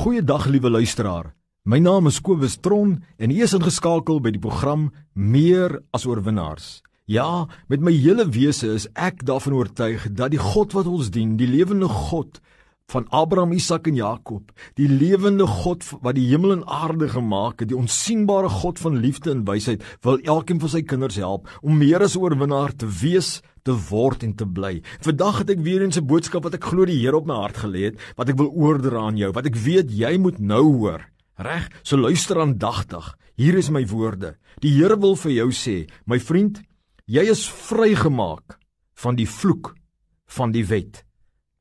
Goeiedag liewe luisteraar. My naam is Kobus Tron en u is ingeskakel by die program Meer as oorwinnaars. Ja, met my hele wese is ek daarvan oortuig dat die God wat ons dien, die lewende God van Abraham, Isak en Jakob, die lewende God wat die hemel en aarde gemaak het, die onsigbare God van liefde en wysheid, wil elkeen van sy kinders help om meer as oorwinnaar te wees te word en te bly. Vandag het ek weer eens 'n boodskap wat ek glo die Here op my hart gelê het, wat ek wil oordra aan jou, wat ek weet jy moet nou hoor. Reg, so luister aandagtig. Hier is my woorde. Die Here wil vir jou sê, my vriend, jy is vrygemaak van die vloek van die wet.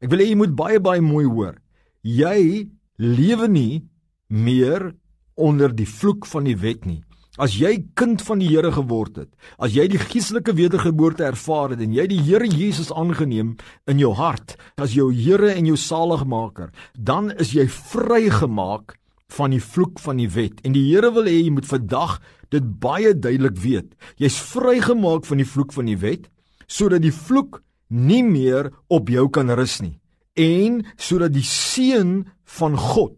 Ek wil hê jy moet baie baie mooi hoor. Jy lewe nie meer onder die vloek van die wet nie. As jy kind van die Here geword het, as jy die geestelike wedergeboorte ervaar het en jy die Here Jesus aangeneem in jou hart as jou Here en jou saligmaker, dan is jy vrygemaak van die vloek van die wet. En die Here wil hê jy moet vandag dit baie duidelik weet. Jy's vrygemaak van die vloek van die wet sodat die vloek nie meer op jou kan rus nie en sodat die seën van God,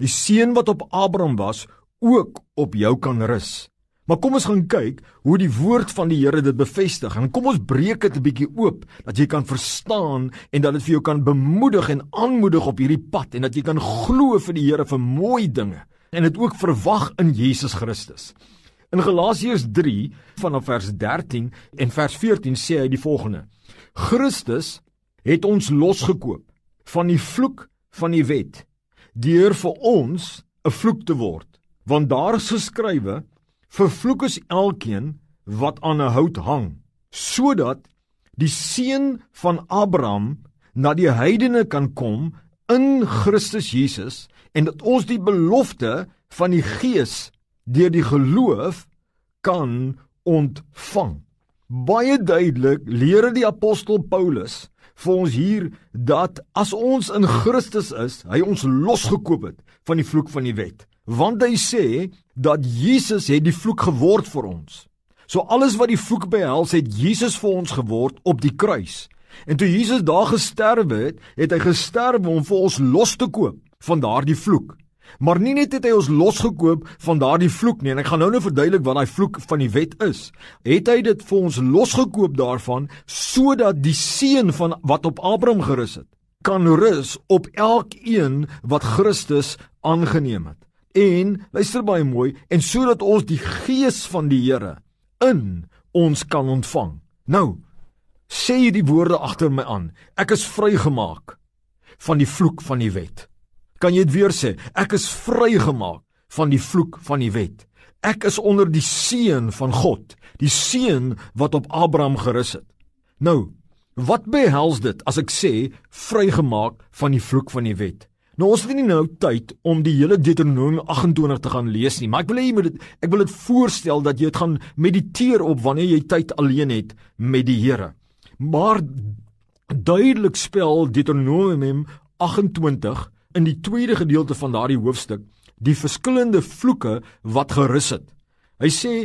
die seën wat op Abraham was, ook op jou kan rus. Maar kom ons gaan kyk hoe die woord van die Here dit bevestig. En kom ons breek dit 'n bietjie oop dat jy kan verstaan en dat dit vir jou kan bemoedig en aanmoedig op hierdie pad en dat jy kan glo vir die Here vir mooi dinge en dit ook verwag in Jesus Christus. In Galasiërs 3 vanaf vers 13 en vers 14 sê hy die volgende: Christus het ons losgekoop van die vloek van die wet deur vir ons 'n vloek te word want daar is geskrywe vervloek is elkeen wat aan 'n hout hang sodat die seun van Abraham na die heidene kan kom in Christus Jesus en dat ons die belofte van die gees deur die geloof kan ontvang. Baie duidelik leer die apostel Paulus vir ons hier dat as ons in Christus is hy ons losgekoop het van die vloek van die wet want hy sê dat Jesus het die vloek geword vir ons. So alles wat die vloek behels het Jesus vir ons geword op die kruis. En toe Jesus daar gesterwe het, het hy gesterwe om vir ons los te koop van daardie vloek. Maar nie net het hy ons losgekoop van daardie vloek nie en ek gaan nou nou verduidelik wat daai vloek van die wet is. Het hy dit vir ons losgekoop daarvan sodat die seën van wat op Abraham gerus het kan rus op elkeen wat Christus aangeneem het. En luister baie mooi en sodat ons die gees van die Here in ons kan ontvang. Nou sê jy die woorde agter my aan. Ek is vrygemaak van die vloek van die wet. Kan jy dit weer sê? Ek is vrygemaak van die vloek van die wet. Ek is onder die seën van God, die seën wat op Abraham gerus het. Nou, wat behels dit as ek sê vrygemaak van die vloek van die wet? Nou ons het nie nou tyd om die hele Deuteronomium 28 te gaan lees nie, maar ek wil hê jy moet dit ek wil dit voorstel dat jy dit gaan mediteer op wanneer jy tyd alleen het met die Here. Maar duidelik spel Deuteronomium 28 in die tweede gedeelte van daardie hoofstuk die verskillende vloeke wat gerus het. Hy sê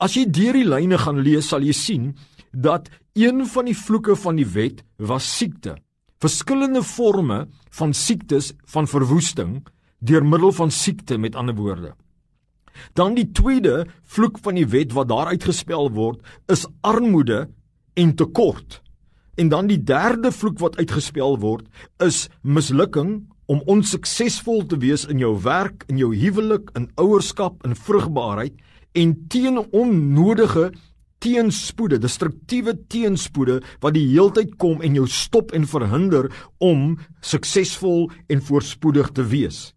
as jy deur die lyne gaan lees, sal jy sien dat een van die vloeke van die wet was siekte verskillende forme van siektes van verwoesting deur middel van siekte met ander woorde. Dan die tweede vloek van die wet wat daar uitgespel word is armoede en tekort. En dan die derde vloek wat uitgespel word is mislukking om onsuksesvol te wees in jou werk, in jou huwelik, in ouerskap, in vrugbaarheid en teen onnodige teenspoede, destruktiewe teenspoede wat die heeltyd kom en jou stop en verhinder om suksesvol en voorspoedig te wees.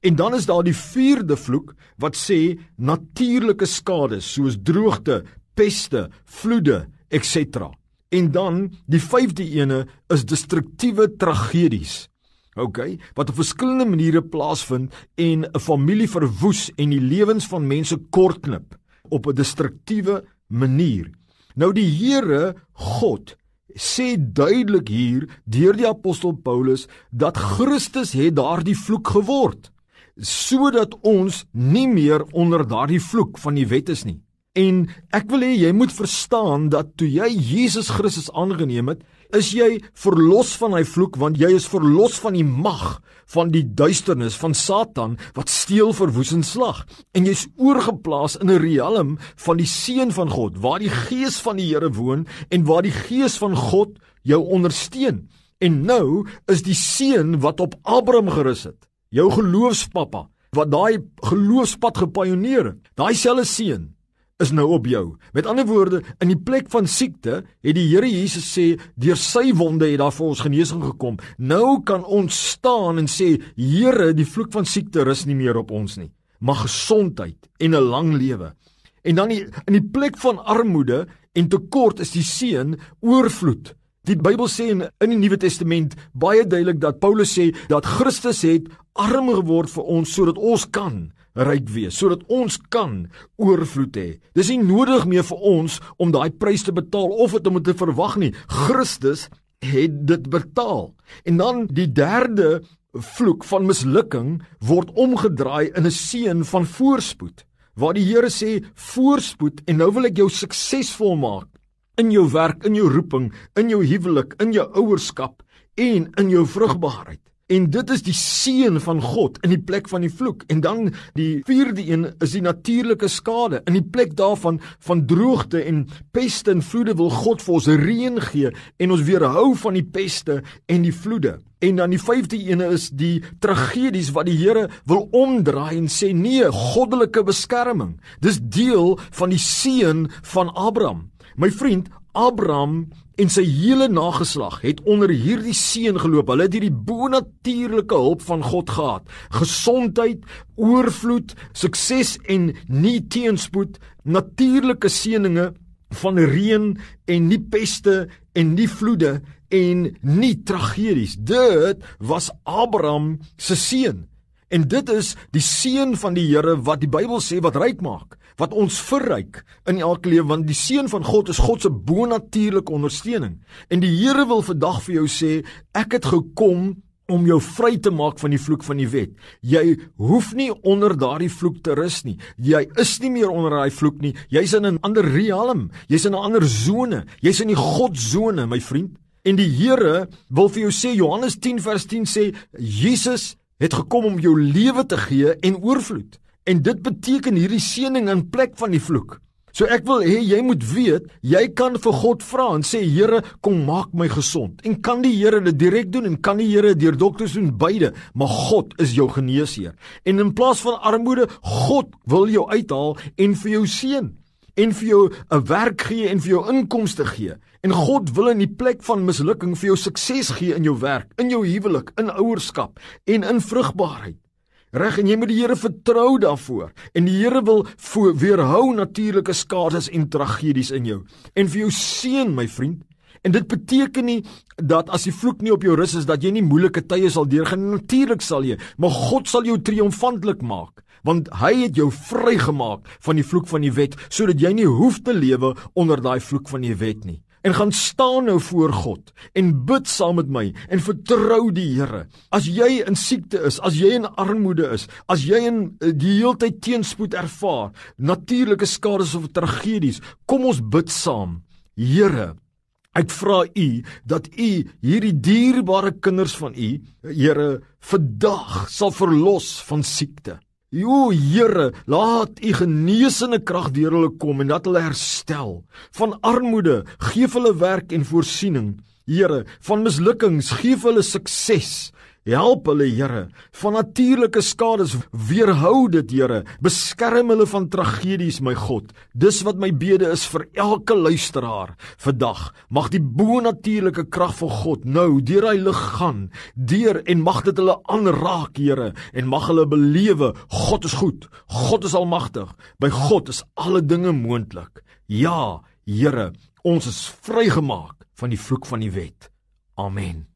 En dan is daar die vierde vloek wat sê natuurlike skades soos droogte, peste, vloede, etc. En dan die vyfde ene is destruktiewe tragedies. OK, wat op verskillende maniere plaasvind en 'n familie verwoes en die lewens van mense kortknip op 'n destruktiewe manier. Nou die Here God sê duidelik hier deur die apostel Paulus dat Christus het daardie vloek geword sodat ons nie meer onder daardie vloek van die wet is nie. En ek wil hê jy moet verstaan dat toe jy Jesus Christus aangeneem het, Is jy verlos van hy vloek want jy is verlos van die mag van die duisternis van Satan wat steel verwoes en slag en jy's oorgeplaas in 'n riem van die seun van God waar die gees van die Here woon en waar die gees van God jou ondersteun. En nou is die seun wat op Abraham gerus het, jou geloofspappa wat daai geloofspad gepaioneer het. Daai selfe seun is nou op jou. Met ander woorde, in die plek van siekte het die Here Jesus sê deur sy wonde het daar vir ons genesing gekom. Nou kan ons staan en sê Here, die vloek van siekte rus nie meer op ons nie, maar gesondheid en 'n lang lewe. En dan die, in die plek van armoede en tekort is die seën oorvloed. Die Bybel sê in, in die Nuwe Testament baie duidelik dat Paulus sê dat Christus het arm geword vir ons sodat ons kan ryk wees, sodat ons kan oorvloed hê. Dis nie nodig meer vir ons om daai prys te betaal of dit om te verwag nie. Christus het dit betaal. En dan die derde vloek van mislukking word omgedraai in 'n seën van voorspoed. Waar die Here sê voorspoed en nou wil ek jou suksesvol maak in jou werk, in jou roeping, in jou huwelik, in jou ouerskap en in jou vrugbaarheid. En dit is die seën van God in die plek van die vloek. En dan die vierde een is die natuurlike skade. In die plek daarvan van droogte en peste en vloede wil God vir ons reën gee en ons weerhou van die peste en die vloede. En dan die vyfde een is die tragedies wat die Here wil omdraai en sê nee, goddelike beskerming. Dis deel van die seën van Abraham. My vriend, Abraham en sy hele nageslag het onder hierdie seën geloop. Hulle het hierdie bonatuurlike hulp van God gehad. Gesondheid, oorvloed, sukses en nie teenspoed, natuurlike seëninge van reën en nie peste en nie vloede en nie tragedies. Dit was Abraham se seën. En dit is die seën van die Here wat die Bybel sê wat ryk maak, wat ons verryk in elke lewe want die seën van God is God se bonatuurlike ondersteuning. En die Here wil vandag vir jou sê, ek het gekom om jou vry te maak van die vloek van die wet. Jy hoef nie onder daardie vloek te rus nie. Jy is nie meer onder daai vloek nie. Jy's in 'n ander riem. Jy's in 'n ander sone. Jy's in die Godsone, my vriend. En die Here wil vir jou sê Johannes 10 vers 10 sê Jesus het gekom om jou lewe te gee en oorvloed. En dit beteken hierdie seëning in plek van die vloek. So ek wil hê jy moet weet, jy kan vir God vra en sê Here, kom maak my gesond. En kan die Here dit direk doen en kan die Here deur dokters doen beide, maar God is jou geneesheer. En in plaas van armoede, God wil jou uithaal en vir jou seën en vir jou 'n werk gee en vir jou inkomste gee. En God wil in die plek van mislukking vir jou sukses gee in jou werk, in jou huwelik, in ouerskap en in vrugbaarheid. Reg en jy moet die Here vertrou daarvoor. En die Here wil weerhou natuurlike skades en tragedies in jou en vir jou seën my vriend. En dit beteken nie dat as die vloek nie op jou rus is dat jy nie moeilike tye sal deurgaan. Natuurlik sal jy, maar God sal jou triomfantelik maak want hy het jou vrygemaak van die vloek van die wet sodat jy nie hoef te lewe onder daai vloek van die wet nie en gaan staan nou voor God en bid saam met my en vertrou die Here. As jy in siekte is, as jy in armoede is, as jy in eh, die heeltyd teenspoed ervaar, natuurlike skades of tragedies, kom ons bid saam. Here, Ek vra u dat u hierdie dierbare kinders van u, Here, vandag sal verlos van siekte. O Here, laat u genesende krag deur hulle kom en dat hulle herstel van armoede, gee hulle werk en voorsiening. Here, van mislukkings, gee hulle sukses. Help hulle, Here, van natuurlike skades, weerhou dit, Here. Beskerm hulle van tragedies, my God. Dis wat my bede is vir elke luisteraar vandag. Mag die bo-natuurlike krag van God nou deur hy lig gaan, deur en mag dit hulle aanraak, Here, en mag hulle belewe God is goed. God is almagtig. By God is alle dinge moontlik. Ja, Here, ons is vrygemaak van die vloek van die wet. Amen.